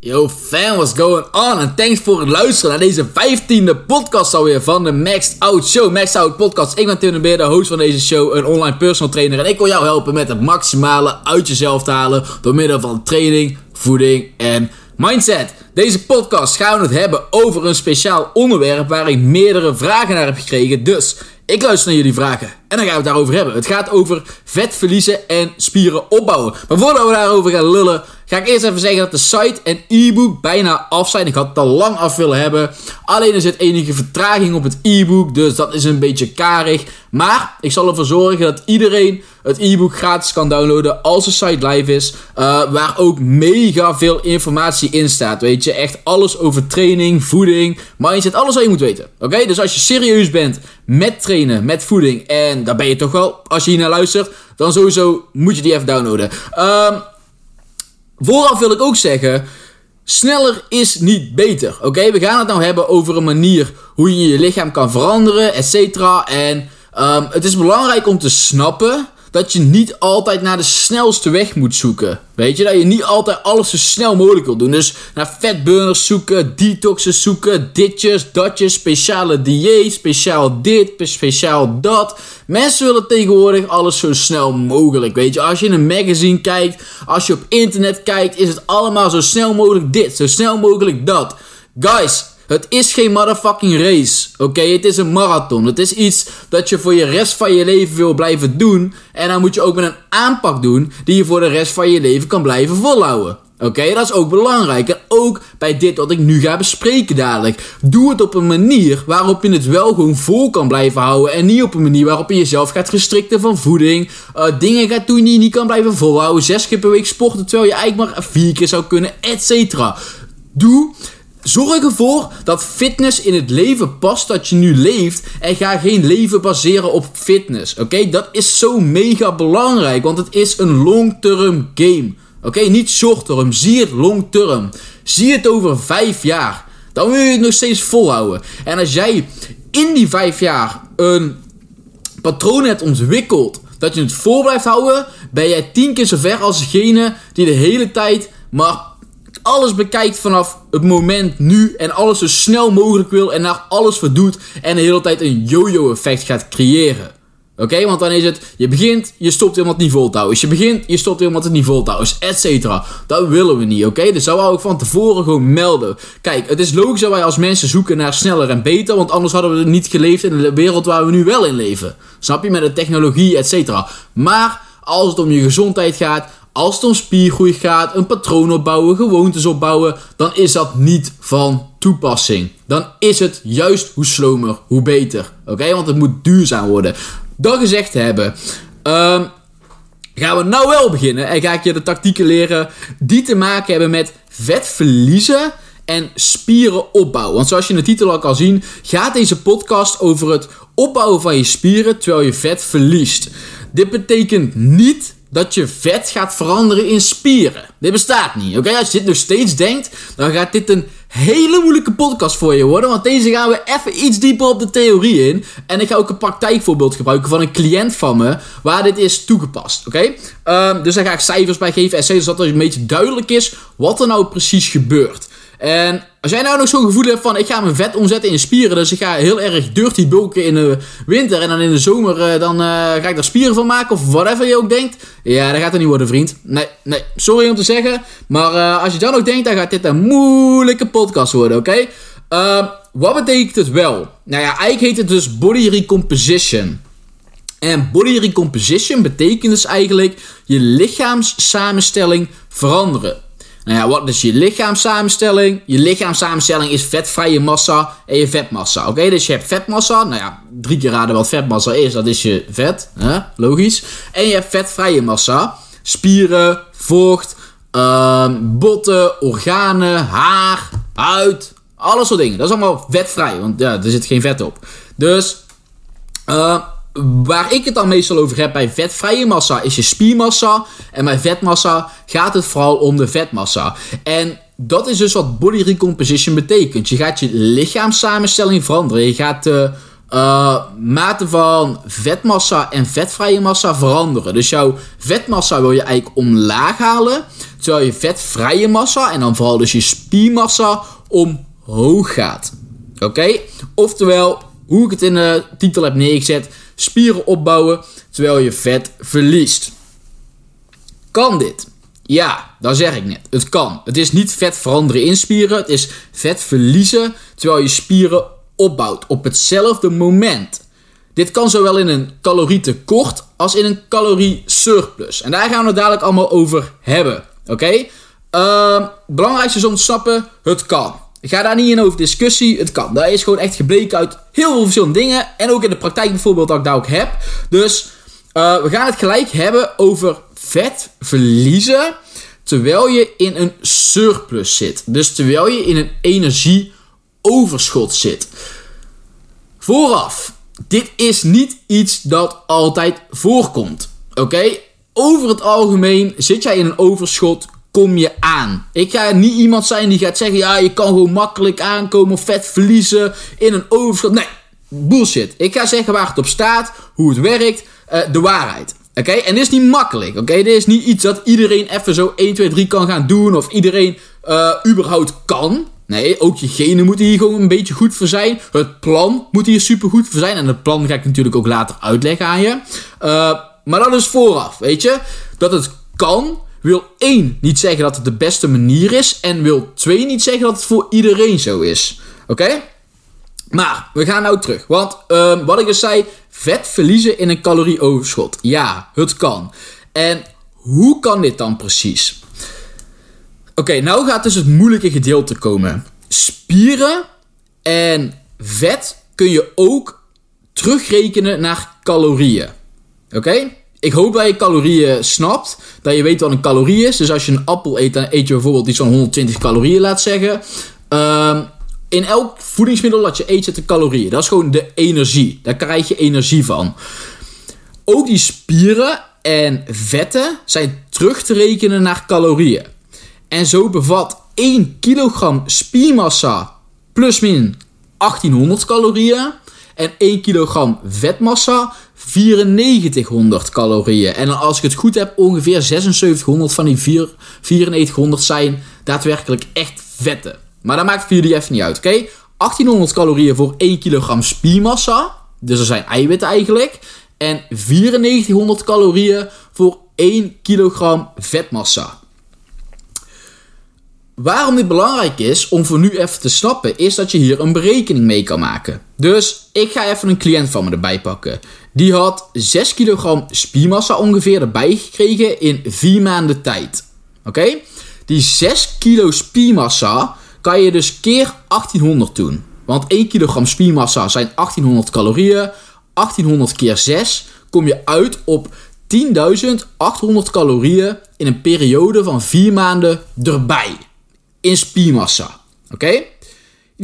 Yo fam, what's going on? En thanks voor het luisteren naar deze 15e podcast alweer van de Maxed Out Show. Maxed Out Podcast. Ik ben Tim de Beer, de host van deze show, een online personal trainer. En ik wil jou helpen met het maximale uit jezelf te halen door middel van training, voeding en mindset. Deze podcast gaan we het hebben over een speciaal onderwerp waar ik meerdere vragen naar heb gekregen. Dus ik luister naar jullie vragen en dan gaan we het daarover hebben. Het gaat over vet verliezen en spieren opbouwen. Maar voordat we daarover gaan lullen, ga ik eerst even zeggen dat de site en e-book bijna af zijn. Ik had het al lang af willen hebben. Alleen er zit enige vertraging op het e-book, dus dat is een beetje karig. Maar ik zal ervoor zorgen dat iedereen het e-book gratis kan downloaden als de site live is. Uh, waar ook mega veel informatie in staat. Weet je, echt alles over training, voeding, mindset, alles wat je moet weten. Oké, dus als je serieus bent met trainen, met voeding en en daar ben je toch wel, als je hier naar luistert, dan sowieso moet je die even downloaden. Um, vooraf wil ik ook zeggen, sneller is niet beter. Oké, we gaan het nou hebben over een manier hoe je je lichaam kan veranderen, et cetera. En um, het is belangrijk om te snappen dat je niet altijd naar de snelste weg moet zoeken. Weet je, dat je niet altijd alles zo snel mogelijk wil doen. Dus naar vetburners zoeken, detoxen zoeken, ditjes, datjes, speciale dieet, speciaal dit, speciaal dat. Mensen willen tegenwoordig alles zo snel mogelijk. Weet je, als je in een magazine kijkt, als je op internet kijkt, is het allemaal zo snel mogelijk dit, zo snel mogelijk dat. Guys, het is geen motherfucking race. Oké, het is een marathon. Het is iets dat je voor je rest van je leven wil blijven doen. En dan moet je ook met een aanpak doen die je voor de rest van je leven kan blijven volhouden. Oké, dat is ook belangrijk. En ook bij dit wat ik nu ga bespreken dadelijk. Doe het op een manier waarop je het wel gewoon vol kan blijven houden. En niet op een manier waarop je jezelf gaat restricten van voeding. Uh, dingen gaat doen die je niet kan blijven volhouden. Zes keer per week sporten terwijl je eigenlijk maar vier keer zou kunnen, et cetera. Doe Zorg ervoor dat fitness in het leven past dat je nu leeft. En ga geen leven baseren op fitness. Oké, dat is zo mega belangrijk. Want het is een long-term game. Oké, niet short-term. Zie het long-term. Zie het over vijf jaar. Dan wil je het nog steeds volhouden. En als jij in die vijf jaar een patroon hebt ontwikkeld. Dat je het vol blijft houden. Ben jij tien keer zo ver als degene die de hele tijd maar alles bekijkt vanaf het moment nu en alles zo snel mogelijk wil en naar alles verdoet en de hele tijd een yo-yo effect gaat creëren. Oké, want dan is het, je begint, je stopt vol te houden. Dus je begint, je stopt wat het te houden, et cetera. Dat willen we niet, oké? Dus dat wou ik van tevoren gewoon melden. Kijk, het is logisch dat wij als mensen zoeken naar sneller en beter, want anders hadden we niet geleefd in de wereld waar we nu wel in leven. Snap je? Met de technologie, et cetera. Maar als het om je gezondheid gaat, als het om spiergroei gaat, een patroon opbouwen, gewoontes opbouwen, dan is dat niet van toepassing. Dan is het juist hoe slomer, hoe beter. Oké, want het moet duurzaam worden. Dat gezegd hebben, um, gaan we nou wel beginnen en ga ik je de tactieken leren die te maken hebben met vet verliezen en spieren opbouwen. Want zoals je in de titel al kan zien, gaat deze podcast over het opbouwen van je spieren terwijl je vet verliest. Dit betekent niet dat je vet gaat veranderen in spieren. Dit bestaat niet. Oké, als je dit nog steeds denkt, dan gaat dit een hele moeilijke podcast voor je worden. Want deze gaan we even iets dieper op de theorie in. En ik ga ook een praktijkvoorbeeld gebruiken van een cliënt van me. Waar dit is toegepast. Oké? Um, dus daar ga ik cijfers bij geven. En zodat het een beetje duidelijk is wat er nou precies gebeurt. En als jij nou nog zo'n gevoel hebt van ik ga mijn vet omzetten in spieren, dus ik ga heel erg dirty bulken in de winter en dan in de zomer uh, dan uh, ga ik daar spieren van maken of whatever je ook denkt. Ja, dat gaat er niet worden vriend. Nee, nee, sorry om te zeggen, maar uh, als je dan ook denkt, dan gaat dit een moeilijke podcast worden, oké? Okay? wat betekent het wel? Nou ja, eigenlijk heet het dus body recomposition. En body recomposition betekent dus eigenlijk je lichaamssamenstelling veranderen. Nou ja, wat is je lichaamssamenstelling? Je lichaamssamenstelling is vetvrije massa en je vetmassa. Oké, dus je hebt vetmassa. Nou ja, drie keer raden wat vetmassa is. Dat is je vet. Hè? Logisch. En je hebt vetvrije massa. Spieren, vocht, uh, botten, organen, haar, huid. Alles soort dingen. Dat is allemaal vetvrij. Want ja, er zit geen vet op. Dus... Uh, waar ik het dan meestal over heb bij vetvrije massa is je spiermassa. En bij vetmassa gaat het vooral om de vetmassa. En dat is dus wat body recomposition betekent. Je gaat je lichaamssamenstelling veranderen. Je gaat de uh, mate van vetmassa en vetvrije massa veranderen. Dus jouw vetmassa wil je eigenlijk omlaag halen, terwijl je vetvrije massa en dan vooral dus je spiermassa omhoog gaat. Oké? Oftewel, hoe ik het in de titel heb neergezet, spieren opbouwen terwijl je vet verliest. Kan dit? Ja, dat zeg ik net. Het kan. Het is niet vet veranderen in spieren. Het is vet verliezen terwijl je spieren opbouwt op hetzelfde moment. Dit kan zowel in een calorietekort als in een calorie surplus. En daar gaan we het dadelijk allemaal over hebben. Oké? Uh, belangrijkste is om te snappen, het kan. Ik ga daar niet in over discussie, het kan. Dat is gewoon echt gebleken uit heel veel verschillende dingen. En ook in de praktijk bijvoorbeeld dat ik daar ook heb. Dus uh, we gaan het gelijk hebben over vet verliezen terwijl je in een surplus zit. Dus terwijl je in een energieoverschot zit. Vooraf, dit is niet iets dat altijd voorkomt. Oké? Over het algemeen zit jij in een overschot, kom je aan. Ik ga niet iemand zijn die gaat zeggen: ja, je kan gewoon makkelijk aankomen, vet verliezen in een overschot. Nee, bullshit. Ik ga zeggen waar het op staat, hoe het werkt, uh, de waarheid. Oké, en dit is niet makkelijk. Oké, dit is niet iets dat iedereen even zo 1, 2, 3 kan gaan doen. Of iedereen uh, überhaupt kan. Nee, ook je genen moeten hier gewoon een beetje goed voor zijn. Het plan moet hier super goed voor zijn. En het plan ga ik natuurlijk ook later uitleggen aan je. Uh, maar dat is vooraf, weet je. Dat het kan, wil één niet zeggen dat het de beste manier is. En wil twee niet zeggen dat het voor iedereen zo is. Oké? Maar, we gaan nou terug. Want, um, wat ik dus zei, vet verliezen in een calorieoverschot. Ja, het kan. En hoe kan dit dan precies? Oké, nou gaat dus het moeilijke gedeelte komen. Spieren en vet kun je ook terugrekenen naar calorieën. Oké? Ik hoop dat je calorieën snapt. Dat je weet wat een calorie is. Dus als je een appel eet, dan eet je bijvoorbeeld iets van 120 calorieën, laat zeggen. Um, in elk voedingsmiddel dat je eet zitten calorieën. Dat is gewoon de energie. Daar krijg je energie van. Ook die spieren en vetten zijn terug te rekenen naar calorieën. En zo bevat 1 kilogram spiermassa plus min 1800 calorieën. En 1 kilogram vetmassa 9400 calorieën. En als ik het goed heb, ongeveer 7600 van die 9400 zijn daadwerkelijk echt vetten. Maar dat maakt voor jullie even niet uit, oké? 1800 calorieën voor 1 kilogram spiermassa. Dus dat zijn eiwitten eigenlijk. En 9400 calorieën voor 1 kilogram vetmassa. Waarom dit belangrijk is om voor nu even te snappen, is dat je hier een berekening mee kan maken. Dus ik ga even een cliënt van me erbij pakken. Die had 6 kilogram spiermassa ongeveer erbij gekregen in 4 maanden tijd. Oké? Die 6 kilo spiermassa kan je dus keer 1800 doen. Want 1 kilogram spiermassa zijn 1800 calorieën. 1800 keer 6 kom je uit op 10.800 calorieën in een periode van 4 maanden erbij. In spiermassa. Oké? In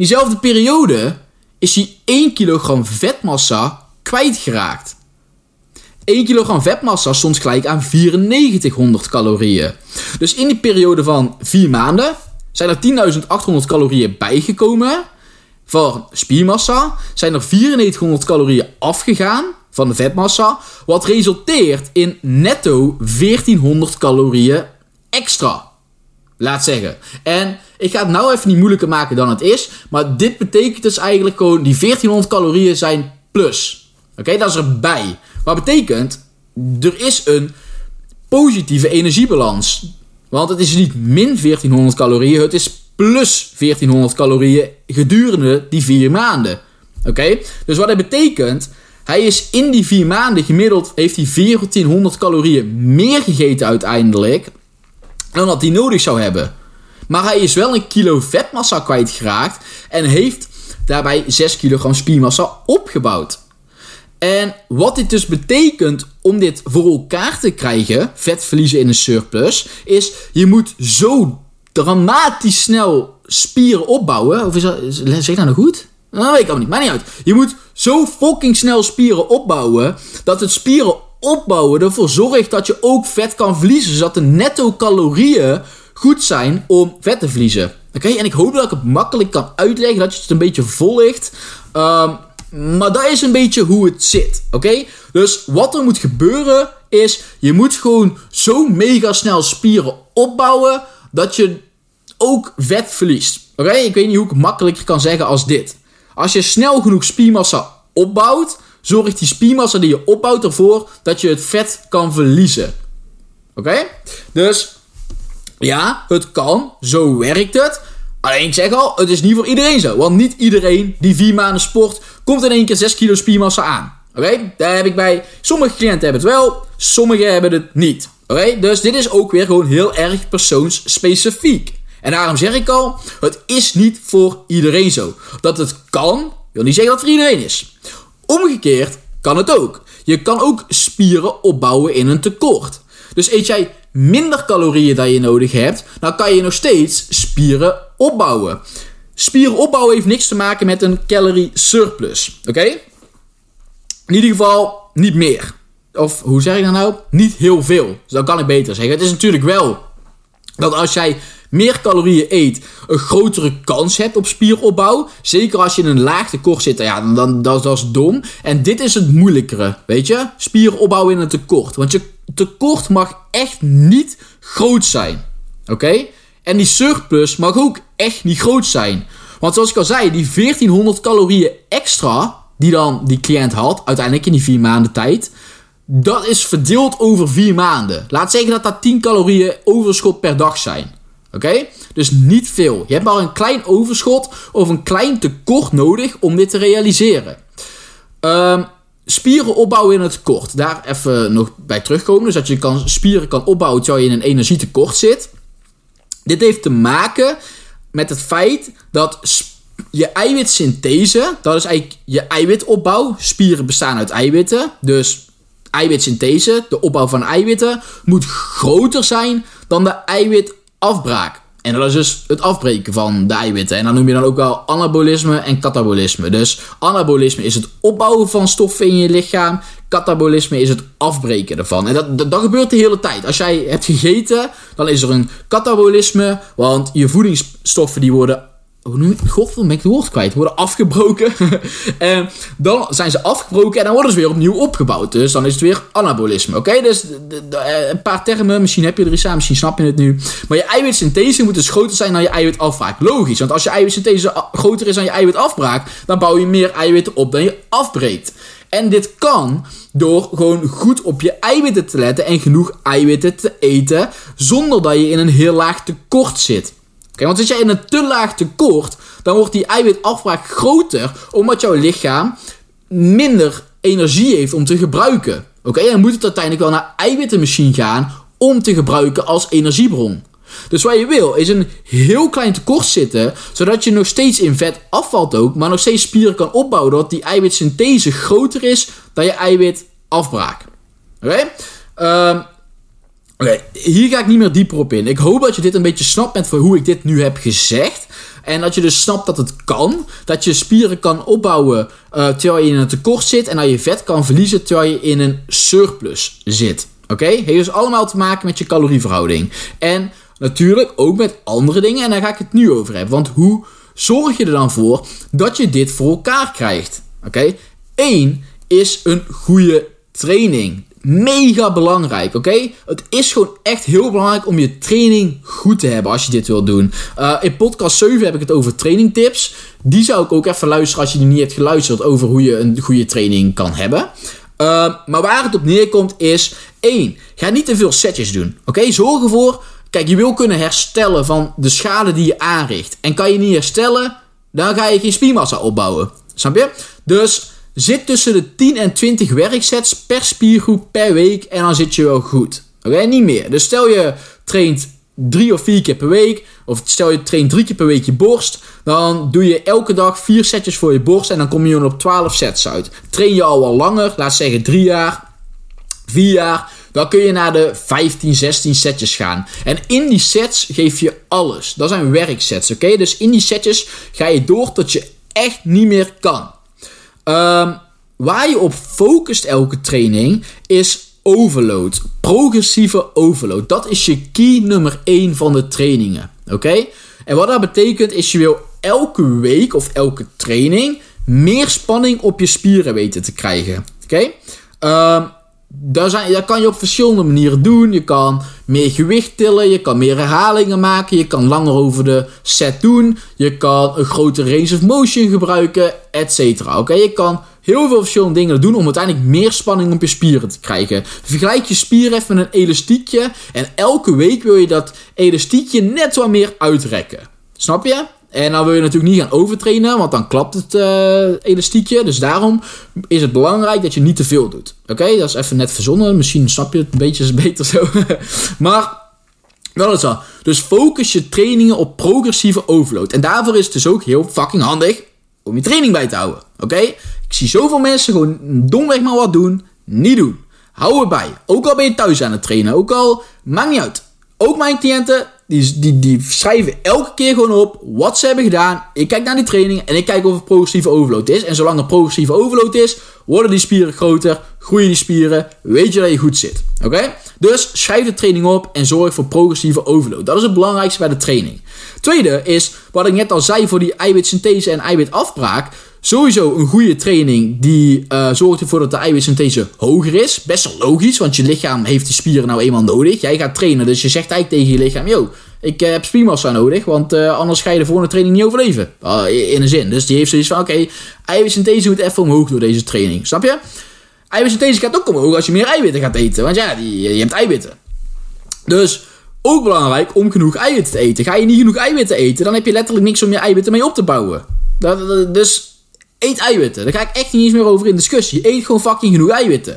diezelfde periode is hij 1 kilogram vetmassa kwijtgeraakt. 1 kilogram vetmassa stond gelijk aan 9400 calorieën. Dus in die periode van 4 maanden zijn er 10.800 calorieën bijgekomen van spiermassa. Zijn er 9400 calorieën afgegaan van de vetmassa. Wat resulteert in netto 1400 calorieën extra. Laat zeggen. En ik ga het nou even niet moeilijker maken dan het is. Maar dit betekent dus eigenlijk gewoon die 1400 calorieën zijn plus. Oké, dat is erbij. Wat betekent, er is een positieve energiebalans. Want het is niet min 1400 calorieën, het is plus 1400 calorieën gedurende die vier maanden. Oké? Dus wat dat betekent, hij is in die vier maanden gemiddeld, heeft hij 1400 calorieën meer gegeten uiteindelijk, dan dat hij nodig zou hebben. Maar hij is wel een kilo vetmassa kwijtgeraakt en heeft daarbij 6 kilogram spiermassa opgebouwd. En wat dit dus betekent om dit voor elkaar te krijgen, vet verliezen in een surplus, is je moet zo dramatisch snel spieren opbouwen. Of is dat, zeg ik dat nou goed? Dat weet ik allemaal niet, maar niet uit. Je moet zo fucking snel spieren opbouwen, dat het spieren opbouwen ervoor zorgt dat je ook vet kan verliezen. Zodat de netto calorieën goed zijn om vet te verliezen. Oké, en ik hoop dat ik het makkelijk kan uitleggen, dat je het een beetje volgt. Um, Maar dat is een beetje hoe het zit, oké? Dus wat er moet gebeuren is, je moet gewoon zo mega snel spieren opbouwen dat je ook vet verliest. Oké, ik weet niet hoe ik het makkelijker kan zeggen als dit. Als je snel genoeg spiermassa opbouwt, zorgt die spiermassa die je opbouwt ervoor dat je het vet kan verliezen. Oké? Dus ja, het kan, zo werkt het. Alleen ik zeg al, het is niet voor iedereen zo. Want niet iedereen die vier maanden sport, komt in één keer 6 kilo spiermassa aan. Oké, daar heb ik bij. Sommige cliënten hebben het wel, sommige hebben het niet. Oké, dus dit is ook weer gewoon heel erg persoonsspecifiek. En daarom zeg ik al, het is niet voor iedereen zo. Dat het kan, wil niet zeggen dat het voor iedereen is. Omgekeerd kan het ook. Je kan ook spieren opbouwen in een tekort. Dus eet jij minder calorieën dan je nodig hebt, dan kan je nog steeds spieren opbouwen. Spieren opbouwen heeft niks te maken met een calorie surplus. Oké? In ieder geval niet meer. Of hoe zeg ik dat nou? Niet heel veel. Dus dan kan ik beter zeggen. Het is natuurlijk wel dat als jij meer calorieën eet, een grotere kans hebt op spieropbouw. Zeker als je in een laag tekort zit, ja, dan, dan dat, is dom. En dit is het moeilijkere, weet je? Spieropbouw in een tekort. Want je tekort mag echt niet groot zijn. Oké? En die surplus mag ook echt niet groot zijn. Want zoals ik al zei, die 1400 calorieën extra die dan die cliënt had, uiteindelijk in die vier maanden tijd, dat is verdeeld over vier maanden. Laat zeggen dat dat 10 calorieën overschot per dag zijn. Oké? Dus niet veel. Je hebt maar een klein overschot of een klein tekort nodig om dit te realiseren. Um, spieren opbouwen in het tekort. Daar even nog bij terugkomen. Dus dat je kan, spieren kan opbouwen terwijl je in een energietekort zit. Dit heeft te maken met het feit dat je eiwitsynthese, dat is eigenlijk je eiwitopbouw. Spieren bestaan uit eiwitten. Dus eiwitsynthese, de opbouw van eiwitten, moet groter zijn dan de eiwitafbraak. En dat is dus het afbreken van de eiwitten. En dan noem je dan ook wel anabolisme en katabolisme. Dus anabolisme is het opbouwen van stoffen in je lichaam. Katabolisme is het afbreken ervan. En dat, dat, gebeurt de hele tijd. Als jij hebt gegeten, dan is er een katabolisme. Want je voedingsstoffen die worden hoe noem je God, ben ik het kwijt. Worden afgebroken. en dan zijn ze afgebroken en dan worden ze weer opnieuw opgebouwd. Dus dan is het weer anabolisme. Oké, dus eh, een paar termen. Misschien heb je er iets aan, misschien snap je het nu. Maar je eiwitsynthese moet dus groter zijn dan je eiwitafbraak. Logisch, want als je eiwitsynthese groter is dan je eiwitafbraak, dan bouw je meer eiwitten op dan je afbreekt. En dit kan door gewoon goed op je eiwitten te letten en genoeg eiwitten te eten, zonder dat je in een heel laag tekort zit. Okay, want als jij in een te laag tekort, dan wordt die eiwitafbraak groter, omdat jouw lichaam minder energie heeft om te gebruiken. Oké, okay, dan moet het uiteindelijk wel naar eiwittenmachine gaan om te gebruiken als energiebron. Dus wat je wil is een heel klein tekort zitten, zodat je nog steeds in vet afvalt ook, maar nog steeds spieren kan opbouwen, doordat die eiwitsynthese groter is dan je eiwitafbraak. Oké? Okay? Um, Oké, hier ga ik niet meer dieper op in. Ik hoop dat je dit een beetje snapt met hoe ik dit nu heb gezegd. En dat je dus snapt dat het kan. Dat je spieren kan opbouwen uh, terwijl je in een tekort zit. En dat je vet kan verliezen terwijl je in een surplus zit. Oké? Heeft dus allemaal te maken met je calorieverhouding. En natuurlijk ook met andere dingen. En daar ga ik het nu over hebben. Want hoe zorg je er dan voor dat je dit voor elkaar krijgt? Oké? Eén is een goede training mega belangrijk, oké? Het is gewoon echt heel belangrijk om je training goed te hebben als je dit wilt doen. Uh, in podcast 7 heb ik het over trainingtips. Die zou ik ook even luisteren als je die niet hebt geluisterd over hoe je een goede training kan hebben. Uh, maar waar het op neerkomt is 1. Ga niet te veel setjes doen. Oké, zorg ervoor. Kijk, je wil kunnen herstellen van de schade die je aanricht. En kan je niet herstellen, dan ga je geen spiermassa opbouwen. Snap je? Dus Zit tussen de 10 en 20 werksets per spiergroep per week en dan zit je wel goed. Oké, niet meer. Dus stel je traint drie of vier keer per week, of stel je traint drie keer per week je borst, dan doe je elke dag vier setjes voor je borst en dan kom je op 12 sets uit. Train je al wel langer, laat zeggen drie jaar, vier jaar, dan kun je naar de 15, 16 setjes gaan. En in die sets geef je alles. Dat zijn werksets, oké? Dus in die setjes ga je door tot je echt niet meer kan. Um, waar je op focust elke training is overload. Progressieve overload. Dat is je key nummer 1 van de trainingen. Oké? En wat dat betekent is je wil elke week of elke training meer spanning op je spieren weten te krijgen. Oké? Ehm, daar dat kan je op verschillende manieren doen. Je kan meer gewicht tillen, je kan meer herhalingen maken, je kan langer over de set doen, je kan een grotere range of motion gebruiken, etc. Oké, je kan heel veel verschillende dingen doen om uiteindelijk meer spanning op je spieren te krijgen. Vergelijk je spieren even met een elastiekje en elke week wil je dat elastiekje net wat meer uitrekken. Snap je? En dan wil je natuurlijk niet gaan overtrainen, want dan klapt het uh, elastiekje. Dus daarom is het belangrijk dat je niet te veel doet. Oké, dat is even net verzonnen. Misschien snap je het een beetje beter zo. maar wel het zo. Dus focus je trainingen op progressieve overload. En daarvoor is het dus ook heel fucking handig om je training bij te houden. Oké? Ik zie zoveel mensen gewoon domweg maar wat doen. Niet doen. Hou erbij. Ook al ben je thuis aan het trainen. Ook al, maakt niet uit. Ook mijn cliënten, die, die, die schrijven elke keer gewoon op wat ze hebben gedaan. Ik kijk naar die training en ik kijk of er progressieve overload is. En zolang er progressieve overload is, worden die spieren groter, groeien die spieren, weet je dat je goed zit. Oké? Dus schrijf de training op en zorg voor progressieve overload. Dat is het belangrijkste bij de training. Tweede is, wat ik net al zei voor die eiwitsynthese en eiwitafbraak. Sowieso een goede training die uh, zorgt ervoor dat de eiwitsynthese hoger is. Best wel logisch, want je lichaam heeft die spieren nou eenmaal nodig. Jij gaat trainen, dus je zegt eigenlijk tegen je lichaam... Yo, ik uh, heb spiermassa nodig, want uh, anders ga je de volgende training niet overleven. in een zin. Dus die heeft zoiets van, oké, okay, eiwitsynthese moet even omhoog door deze training. Snap je? Eiwitsynthese gaat ook omhoog als je meer eiwitten gaat eten. Want ja, je hebt eiwitten. Dus ook belangrijk om genoeg eiwitten te eten. Ga je niet genoeg eiwitten eten, dan heb je letterlijk niks om je eiwitten mee op te bouwen. Dat, dus Eet eiwitten. Daar ga ik echt niet eens meer over in discussie. Eet gewoon fucking genoeg eiwitten.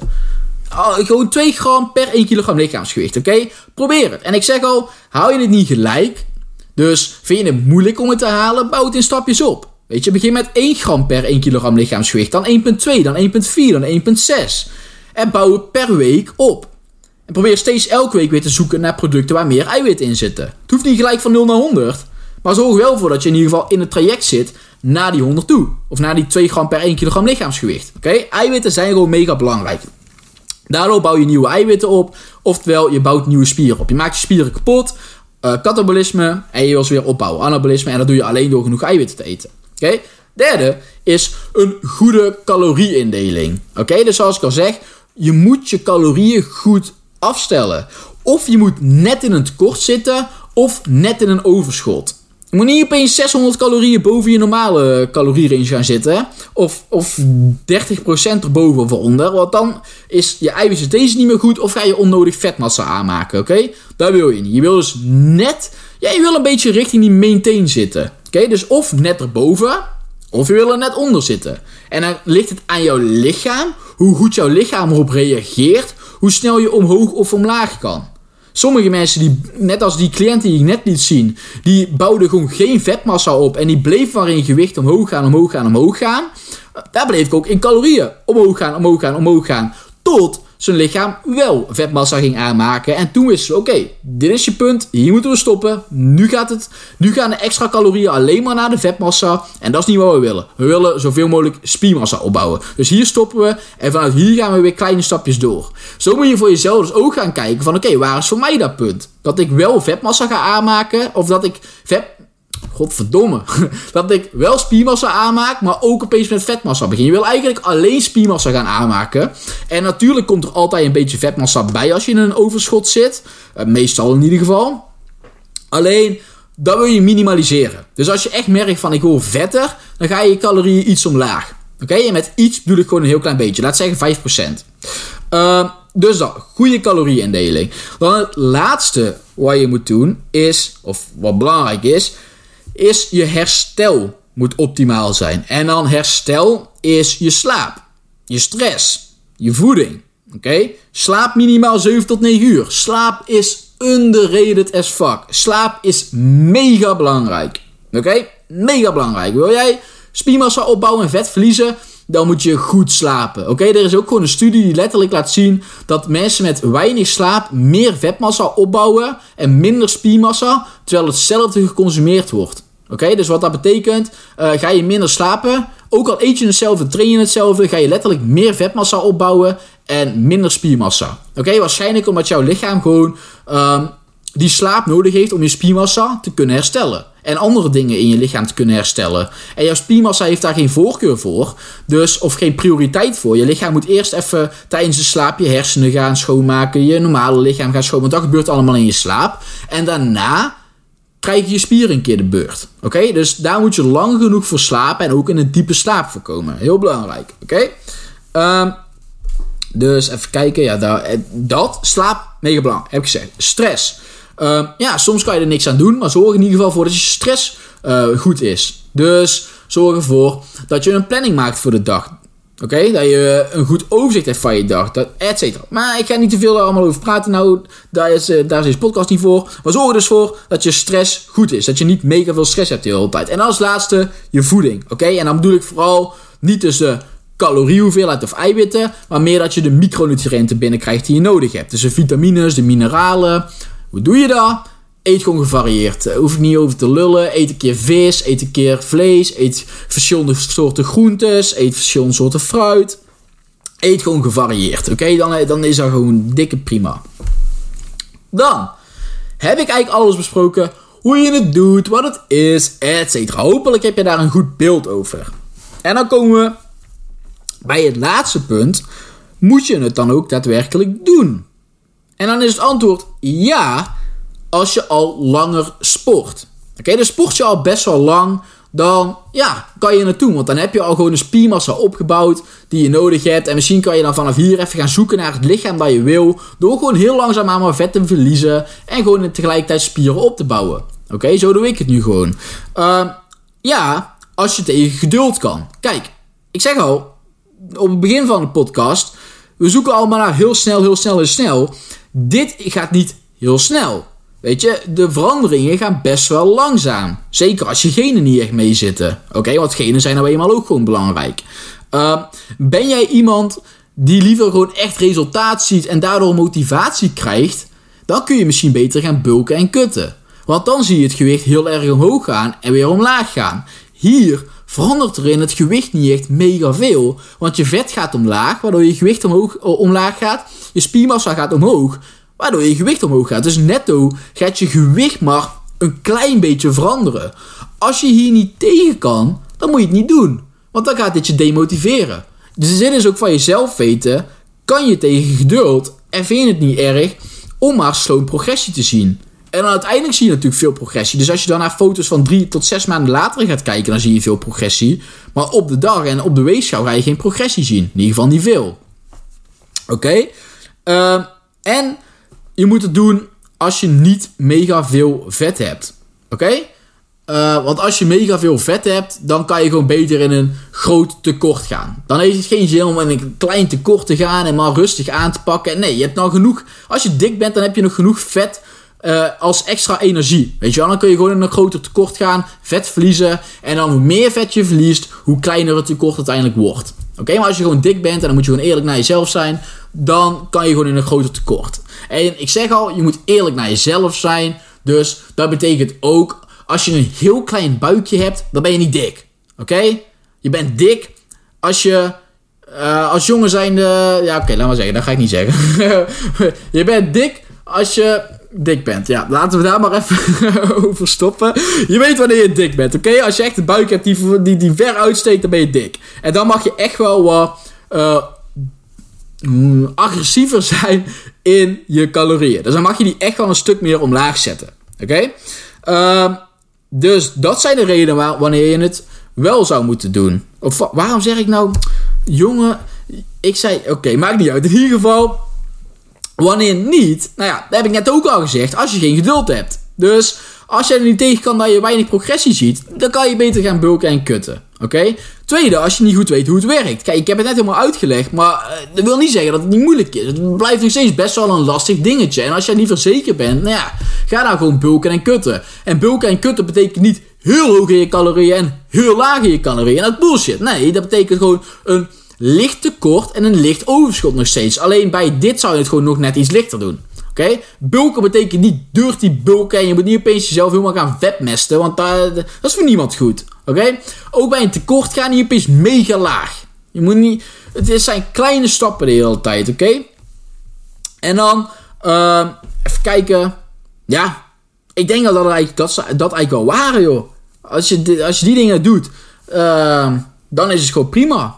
Oh, gewoon 2 gram per 1 kilogram lichaamsgewicht, oké? Probeer het. En ik zeg al, hou je het niet gelijk, dus vind je het moeilijk om het te halen, bouw het in stapjes op. Weet je, begin met 1 gram per 1 kilogram lichaamsgewicht, dan 1,2, dan 1,4, dan 1,6. En bouw het per week op. En probeer steeds elke week weer te zoeken naar producten waar meer eiwitten in zitten. Het hoeft niet gelijk van 0 naar 100, maar zorg wel voor dat je in ieder geval in het traject zit naar die 100 toe. Of naar die 2 gram per 1 kilogram lichaamsgewicht. Oké, eiwitten zijn gewoon mega belangrijk. Daardoor bouw je nieuwe eiwitten op. Oftewel, je bouwt nieuwe spieren op. Je maakt je spieren kapot. Uh, katabolisme. En je wil ze weer opbouwen. Anabolisme. En dat doe je alleen door genoeg eiwitten te eten. Oké. Derde is een goede calorieindeling. Oké, dus zoals ik al zeg. Je moet je calorieën goed afstellen. Of je moet net in een tekort zitten. Of net in een overschot. Moet niet opeens 600 calorieën boven je normale calorierange gaan zitten. Of, of 30% erboven of onder. Want dan is je eiwitsynthese niet meer goed. Of ga je onnodig vetmassa aanmaken. Oké? Dat wil je niet. Je wil dus net. Ja, je wil een beetje richting die maintain zitten. Oké? Dus of net erboven. Of je wil er net onder zitten. En dan ligt het aan jouw lichaam. Hoe goed jouw lichaam erop reageert. Hoe snel je omhoog of omlaag kan. Sommige mensen, die, net als die cliënten die ik net liet zien, die bouwden gewoon geen vetmassa op. En die bleef maar in gewicht omhoog gaan, omhoog gaan, omhoog gaan. Daar bleef ik ook in calorieën omhoog gaan, omhoog gaan, omhoog gaan. Tot zijn lichaam wel vetmassa ging aanmaken. En toen wisten ze, oké, dit is je punt, hier moeten we stoppen. Nu, gaat het, nu gaan de extra calorieën alleen maar naar de vetmassa. En dat is niet wat we willen. We willen zoveel mogelijk spiermassa opbouwen. Dus hier stoppen we en vanuit hier gaan we weer kleine stapjes door. Zo moet je voor jezelf dus ook gaan kijken van, oké, waar is voor mij dat punt? Dat ik wel vetmassa ga aanmaken of dat ik vet Godverdomme. Dat ik wel spiermassa aanmaak, maar ook opeens met vetmassa begin. Je wil eigenlijk alleen spiermassa gaan aanmaken. En natuurlijk komt er altijd een beetje vetmassa bij als je in een overschot zit. Eh, meestal in ieder geval. Alleen, dat wil je minimaliseren. Dus als je echt merkt van ik wil vetter, dan ga je je calorieën iets omlaag. Oké, en met iets bedoel ik gewoon een heel klein beetje. Laat zeggen 5%. Uh, dus dan, goede calorieindeling. Dan het laatste wat je moet doen is, of wat belangrijk is, is je herstel moet optimaal zijn. En dan herstel is je slaap, je stress, je voeding. Oké? Slaap minimaal 7 tot 9 uur. Slaap is underrated as fuck. Slaap is mega belangrijk. Oké? Mega belangrijk. Wil jij spiermassa opbouwen en vet verliezen? Dan moet je goed slapen. Oké, er is ook gewoon een studie die letterlijk laat zien dat mensen met weinig slaap meer vetmassa opbouwen en minder spiermassa, terwijl hetzelfde geconsumeerd wordt. Oké, dus wat dat betekent, uh, ga je minder slapen. Ook al eet je hetzelfde, train je hetzelfde, ga je letterlijk meer vetmassa opbouwen en minder spiermassa. Oké, waarschijnlijk omdat jouw lichaam gewoon um, die slaap nodig heeft om je spiermassa te kunnen herstellen. En andere dingen in je lichaam te kunnen herstellen. En jouw spiermassa heeft daar geen voorkeur voor. Dus, of geen prioriteit voor. Je lichaam moet eerst even tijdens de slaap je hersenen gaan schoonmaken. Je normale lichaam gaan schoonmaken. Dat gebeurt allemaal in je slaap. En daarna krijg je spieren een keer de beurt. Oké, dus daar moet je lang genoeg voor slapen en ook in een diepe slaap voorkomen. Heel belangrijk. Oké, ehm, dus even kijken. Ja, eh, dat slaap mega belangrijk. Heb ik gezegd. Stress. Ehm, ja, soms kan je er niks aan doen, maar zorg in ieder geval voor dat je stress uh, goed is. Dus zorg ervoor dat je een planning maakt voor de dag. Oké, dat je een goed overzicht hebt van je dag, dat, et cetera. Maar ik ga niet te veel daar allemaal over praten. Nou, daar is, uh, daar is deze podcast niet voor. Maar zorg er dus voor dat je stress goed is. Dat je niet mega veel stress hebt de hele tijd. En als laatste, je voeding. Oké, en dan bedoel ik vooral niet dus de caloriehoeveelheid of eiwitten. Maar meer dat je de micronutriënten binnenkrijgt die je nodig hebt. Dus de vitamines, de mineralen. Hoe doe je dat? Eet gewoon gevarieerd. Daar hoef ik niet over te lullen. Eet een keer vis, eet een keer vlees, eet verschillende soorten groentes, eet verschillende soorten fruit. Eet gewoon gevarieerd, oké? Dan, dan is dat gewoon dikke prima. Dan heb ik eigenlijk alles besproken. Hoe je het doet, wat het is, etc. Hopelijk heb je daar een goed beeld over. En dan komen we bij het laatste punt. Moet je het dan ook daadwerkelijk doen? En dan is het antwoord ja, als je al langer sport. Oké, dus sport je al best wel lang, dan ja, kan je naartoe. Want dan heb je al gewoon een spiermassa opgebouwd die je nodig hebt. En misschien kan je dan vanaf hier even gaan zoeken naar het lichaam dat je wil. Door gewoon heel langzaam aan maar vet te verliezen. En gewoon tegelijkertijd spieren op te bouwen. Oké, zo doe ik het nu gewoon. Uh, ja, als je tegen geduld kan. Kijk, ik zeg al, op het begin van de podcast. We zoeken allemaal naar heel snel, heel snel en snel. Dit gaat niet heel snel. Weet je, de veranderingen gaan best wel langzaam. Zeker als je genen niet echt mee zitten. Oké, want genen zijn nou eenmaal ook gewoon belangrijk. Uh, ben jij iemand die liever gewoon echt resultaat ziet en daardoor motivatie krijgt? Dan kun je misschien beter gaan bulken en kutten. Want dan zie je het gewicht heel erg omhoog gaan en weer omlaag gaan. Hier verandert er in het gewicht niet echt mega veel. Want je vet gaat omlaag, waardoor je gewicht omhoog, eh, omlaag gaat. Je spiermassa gaat omhoog, waardoor je gewicht omhoog gaat. Dus netto gaat je gewicht maar een klein beetje veranderen. Als je hier niet tegen kan, dan moet je het niet doen. Want dan gaat dit je demotiveren. Dus de zin is ook van jezelf weten, kan je tegen geduld en vind je het niet erg om maar slow progressie te zien. En dan uiteindelijk zie je natuurlijk veel progressie. Dus als je dan naar foto's van drie tot zes maanden later gaat kijken, dan zie je veel progressie. Maar op de dag en op de weegschaal ga je geen progressie zien. In ieder geval niet veel. Oké? Ehm, en je moet het doen als je niet mega veel vet hebt. Oké? Uh, want als je mega veel vet hebt, dan kan je gewoon beter in een groot tekort gaan. Dan heeft het geen zin om in een klein tekort te gaan en maar rustig aan te pakken. Nee, je hebt nou genoeg. Als je dik bent, dan heb je nog genoeg vet uh, als extra energie. Weet je wel, dan kun je gewoon in een groter tekort gaan, vet verliezen. En dan hoe meer vet je verliest, hoe kleiner het tekort uiteindelijk wordt. Oké, maar als je gewoon dik bent en dan moet je gewoon eerlijk naar jezelf zijn, dan kan je gewoon in een groter tekort. En ik zeg al, je moet eerlijk naar jezelf zijn. Dus dat betekent ook, als je een heel klein buikje hebt, dan ben je niet dik. Oké? Je bent dik als je uh, als jongen zijnde. Ja, oké, laat maar zeggen. Dat ga ik niet zeggen. je bent dik als je dik bent. Ja, laten we daar maar even over stoppen. Je weet wanneer je dik bent, oké? Als je echt een buik hebt die, die, ver uitsteekt, dan ben je dik. En dan mag je echt wel wat uh, agressiever zijn in je calorieën. Dus dan mag je die echt wel een stuk meer omlaag zetten, oké? Uh, dus dat zijn de redenen waar, wanneer je het wel zou moeten doen. Of waarom zeg ik nou, jongen, ik zei, oké, maakt niet uit. In ieder geval, Wanneer niet, nou ja, dat heb ik net ook al gezegd, als je geen geduld hebt. Dus als je er niet tegen kan dat je weinig progressie ziet, dan kan je beter gaan bulken en kutten. Oké? Tweede, als je niet goed weet hoe het werkt. Kijk, ik heb het net helemaal uitgelegd, maar uh, dat wil niet zeggen dat het niet moeilijk is. Het blijft nog steeds best wel een lastig dingetje. En als jij niet verzekerd bent, nou ja, ga dan gewoon bulken en kutten. En bulken en kutten betekent niet heel hoog in je calorieën en heel laag in je calorieën. En dat bullshit. Nee, dat betekent gewoon een licht tekort en een licht overschot nog steeds. Alleen bij dit zou je het gewoon nog net iets lichter doen. Oké? Bulken betekent niet dirty bulken en je moet niet opeens jezelf helemaal gaan vetmesten, want dat, is voor niemand goed. Oké? Ook bij een tekort ga je opeens mega laag. Je moet niet, het zijn kleine stappen de hele tijd, oké? En dan, uh, even kijken. ja, ik denk dat dat eigenlijk, dat, dat eigenlijk wel waar joh. Als je, als je die dingen doet, ehm, dan is het gewoon prima.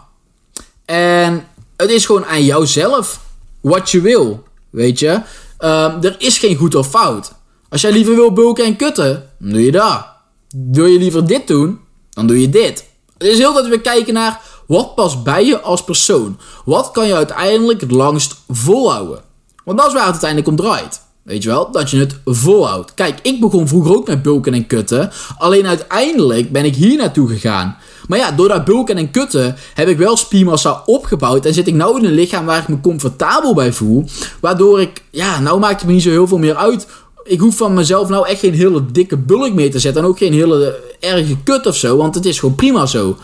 En het is gewoon aan jouzelf wat je wil, weet je. Ehm, er is geen goed of fout. Als jij liever wil bulken en kutten, dan doe je dat. Wil je liever dit doen, dan doe je dit. Het is heel dat we kijken naar wat past bij je als persoon. Wat kan je uiteindelijk het langst volhouden? Want dat is waar het uiteindelijk om draait. Weet je wel, dat je het volhoudt. Kijk, ik begon vroeger ook met bulken en kutten. Alleen uiteindelijk ben ik hier naartoe gegaan. Maar ja, door dat bulken en kutten heb ik wel spiermassa opgebouwd. En zit ik nou in een lichaam waar ik me comfortabel bij voel. Waardoor ik, ja, nou maakt het me niet zo heel veel meer uit. Ik hoef van mezelf nou echt geen hele dikke bulk mee te zetten. En ook geen hele erge kut of zo. Want het is gewoon prima zo.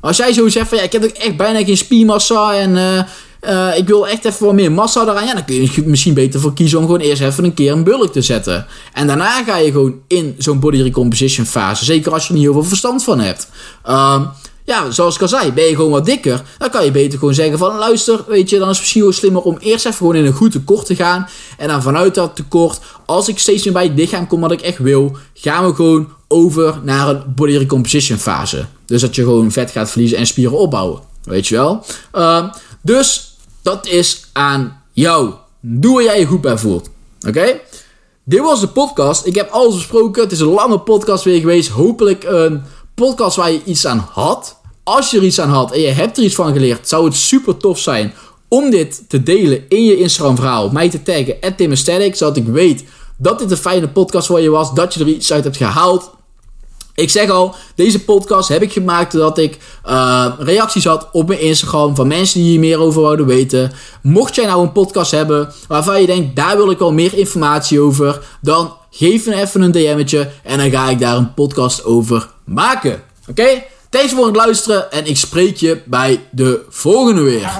Als jij zo zegt van ja, ik heb ook echt bijna geen spiermassa en uh, uh, ik wil echt even wat meer massa eraan. Ja, dan kun je misschien beter voor kiezen om gewoon eerst even een keer een bulk te zetten. En daarna ga je gewoon in zo'n body recomposition fase. Zeker als je er niet heel veel verstand van hebt. Um, ja, zoals ik al zei, ben je gewoon wat dikker, dan kan je beter gewoon zeggen van luister, weet je, dan is het misschien wel slimmer om eerst even gewoon in een goed tekort te gaan. En dan vanuit dat tekort, als ik steeds meer bij het lichaam kom wat ik echt wil, gaan we gewoon over naar een body recomposition fase. Dus dat je gewoon vet gaat verliezen en spieren opbouwen. Weet je wel? Uh, dus dat is aan jou. Doe waar jij je goed bij voelt. Oké? Dit was de podcast. Ik heb alles besproken. Het is een lange podcast weer geweest. Hopelijk een podcast waar je iets aan had. Als je er iets aan had en je hebt er iets van geleerd, zou het super tof zijn om dit te delen in je Instagram verhaal. Mij te taggen, at zodat ik weet dat dit een fijne podcast voor je was. Dat je er iets uit hebt gehaald. Ik zeg al, deze podcast heb ik gemaakt doordat ik uh, reacties had op mijn Instagram van mensen die hier meer over wouden weten. Mocht jij nou een podcast hebben waarvan je denkt, daar wil ik wel meer informatie over, dan geef me even een DM'tje en dan ga ik daar een podcast over maken. Oké? Okay? Thanks voor het luisteren en ik spreek je bij de volgende weer.